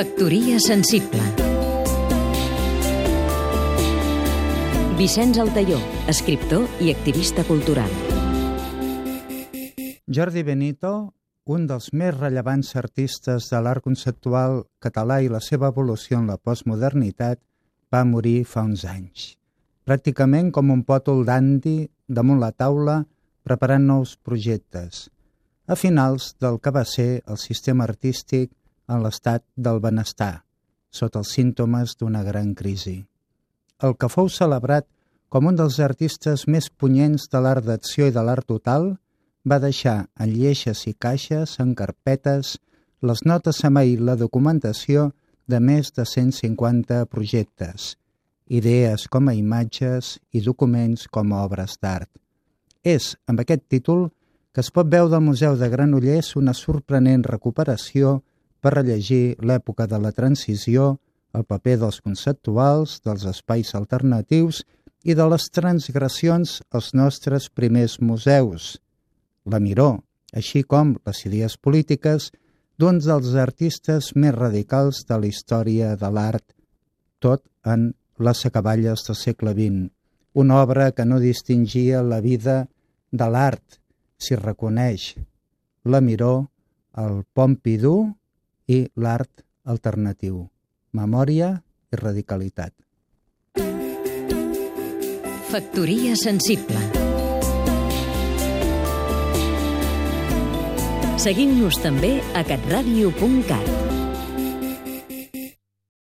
Factoria sensible Vicenç Altaió, escriptor i activista cultural. Jordi Benito, un dels més rellevants artistes de l'art conceptual català i la seva evolució en la postmodernitat, va morir fa uns anys. Pràcticament com un pòtol d'andi damunt la taula preparant nous projectes, a finals del que va ser el sistema artístic en l'estat del benestar, sota els símptomes d'una gran crisi. El que fou celebrat com un dels artistes més punyents de l'art d'acció i de l'art total, va deixar en lleixes i caixes, en carpetes, les notes a mail la documentació de més de 150 projectes, idees com a imatges i documents com a obres d'art. És, amb aquest títol, que es pot veure al Museu de Granollers una sorprenent recuperació per rellegir l'època de la transició, el paper dels conceptuals, dels espais alternatius i de les transgressions als nostres primers museus. La Miró, així com les idees polítiques d'un dels artistes més radicals de la història de l'art, tot en les acaballes del segle XX, una obra que no distingia la vida de l'art, s'hi reconeix la Miró, el Pompidou i l'art alternatiu, memòria i radicalitat. Factoria sensible Seguim-nos també a catradio.cat